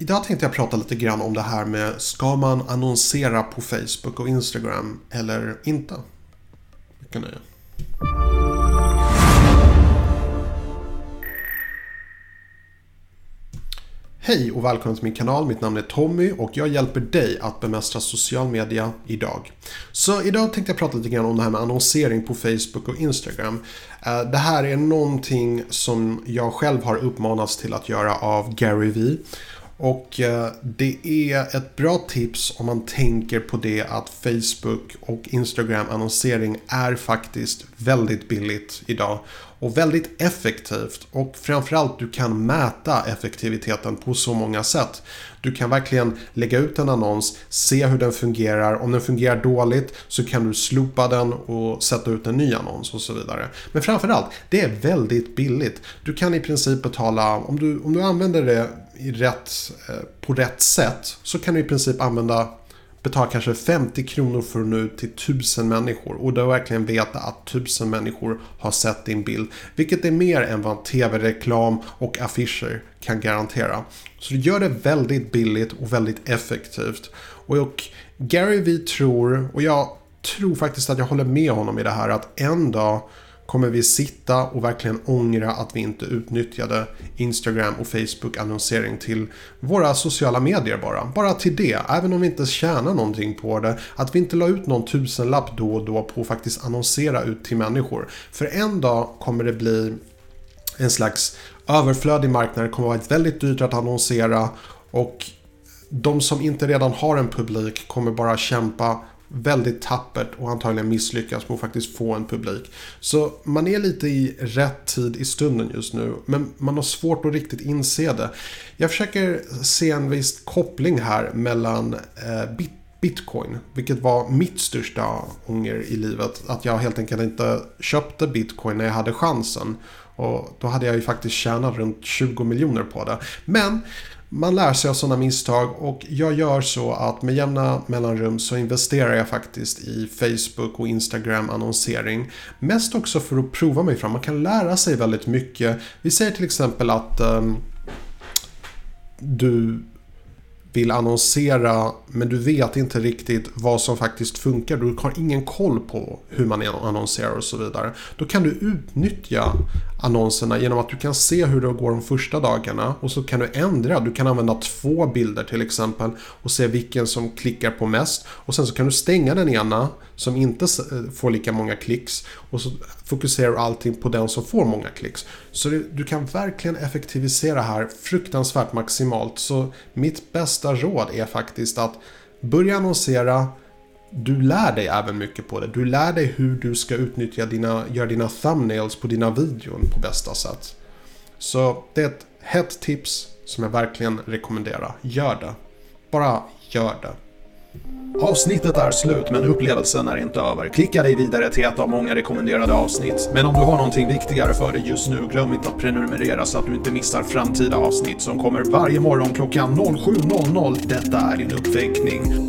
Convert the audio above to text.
Idag tänkte jag prata lite grann om det här med ska man annonsera på Facebook och Instagram eller inte? Mycket nöje. Hej och välkommen till min kanal. Mitt namn är Tommy och jag hjälper dig att bemästra social media idag. Så idag tänkte jag prata lite grann om det här med annonsering på Facebook och Instagram. Eh, det här är någonting som jag själv har uppmanats till att göra av Gary Vee. Och eh, det är ett bra tips om man tänker på det att Facebook och Instagram annonsering är faktiskt väldigt billigt idag. Och väldigt effektivt och framförallt du kan mäta effektiviteten på så många sätt. Du kan verkligen lägga ut en annons, se hur den fungerar. Om den fungerar dåligt så kan du slopa den och sätta ut en ny annons och så vidare. Men framförallt, det är väldigt billigt. Du kan i princip betala, om du, om du använder det i rätt, eh, på rätt sätt så kan du i princip använda betala kanske 50 kronor för att nå ut till 1000 människor och då verkligen veta att 1000 människor har sett din bild. Vilket är mer än vad tv-reklam och affischer kan garantera. Så du gör det väldigt billigt och väldigt effektivt. Och Gary V tror, och jag tror faktiskt att jag håller med honom i det här, att en dag kommer vi sitta och verkligen ångra att vi inte utnyttjade Instagram och Facebook annonsering till våra sociala medier bara. Bara till det, även om vi inte tjänar någonting på det. Att vi inte la ut någon tusenlapp då och då på att faktiskt annonsera ut till människor. För en dag kommer det bli en slags överflödig marknad. Det kommer vara väldigt dyrt att annonsera och de som inte redan har en publik kommer bara kämpa väldigt tappert och antagligen misslyckas med att faktiskt få en publik. Så man är lite i rätt tid i stunden just nu, men man har svårt att riktigt inse det. Jag försöker se en viss koppling här mellan eh, Bitcoin, vilket var mitt största ånger i livet. Att jag helt enkelt inte köpte Bitcoin när jag hade chansen. Och då hade jag ju faktiskt tjänat runt 20 miljoner på det. Men man lär sig av sådana misstag och jag gör så att med jämna mellanrum så investerar jag faktiskt i Facebook och Instagram annonsering. Mest också för att prova mig fram. Man kan lära sig väldigt mycket. Vi säger till exempel att um, du vill annonsera men du vet inte riktigt vad som faktiskt funkar. Du har ingen koll på hur man annonserar och så vidare. Då kan du utnyttja annonserna genom att du kan se hur det går de första dagarna och så kan du ändra. Du kan använda två bilder till exempel och se vilken som klickar på mest och sen så kan du stänga den ena som inte eh, får lika många klicks och så fokuserar du allting på den som får många klicks. Så du kan verkligen effektivisera här fruktansvärt maximalt. Så mitt bästa råd är faktiskt att börja annonsera du lär dig även mycket på det. Du lär dig hur du ska utnyttja dina, göra dina thumbnails på dina videon på bästa sätt. Så det är ett hett tips som jag verkligen rekommenderar. Gör det. Bara gör det. Avsnittet är slut men upplevelsen är inte över. Klicka dig vidare till ett av många rekommenderade avsnitt. Men om du har någonting viktigare för dig just nu, glöm inte att prenumerera så att du inte missar framtida avsnitt som kommer varje morgon klockan 07.00. Detta är din uppväckning.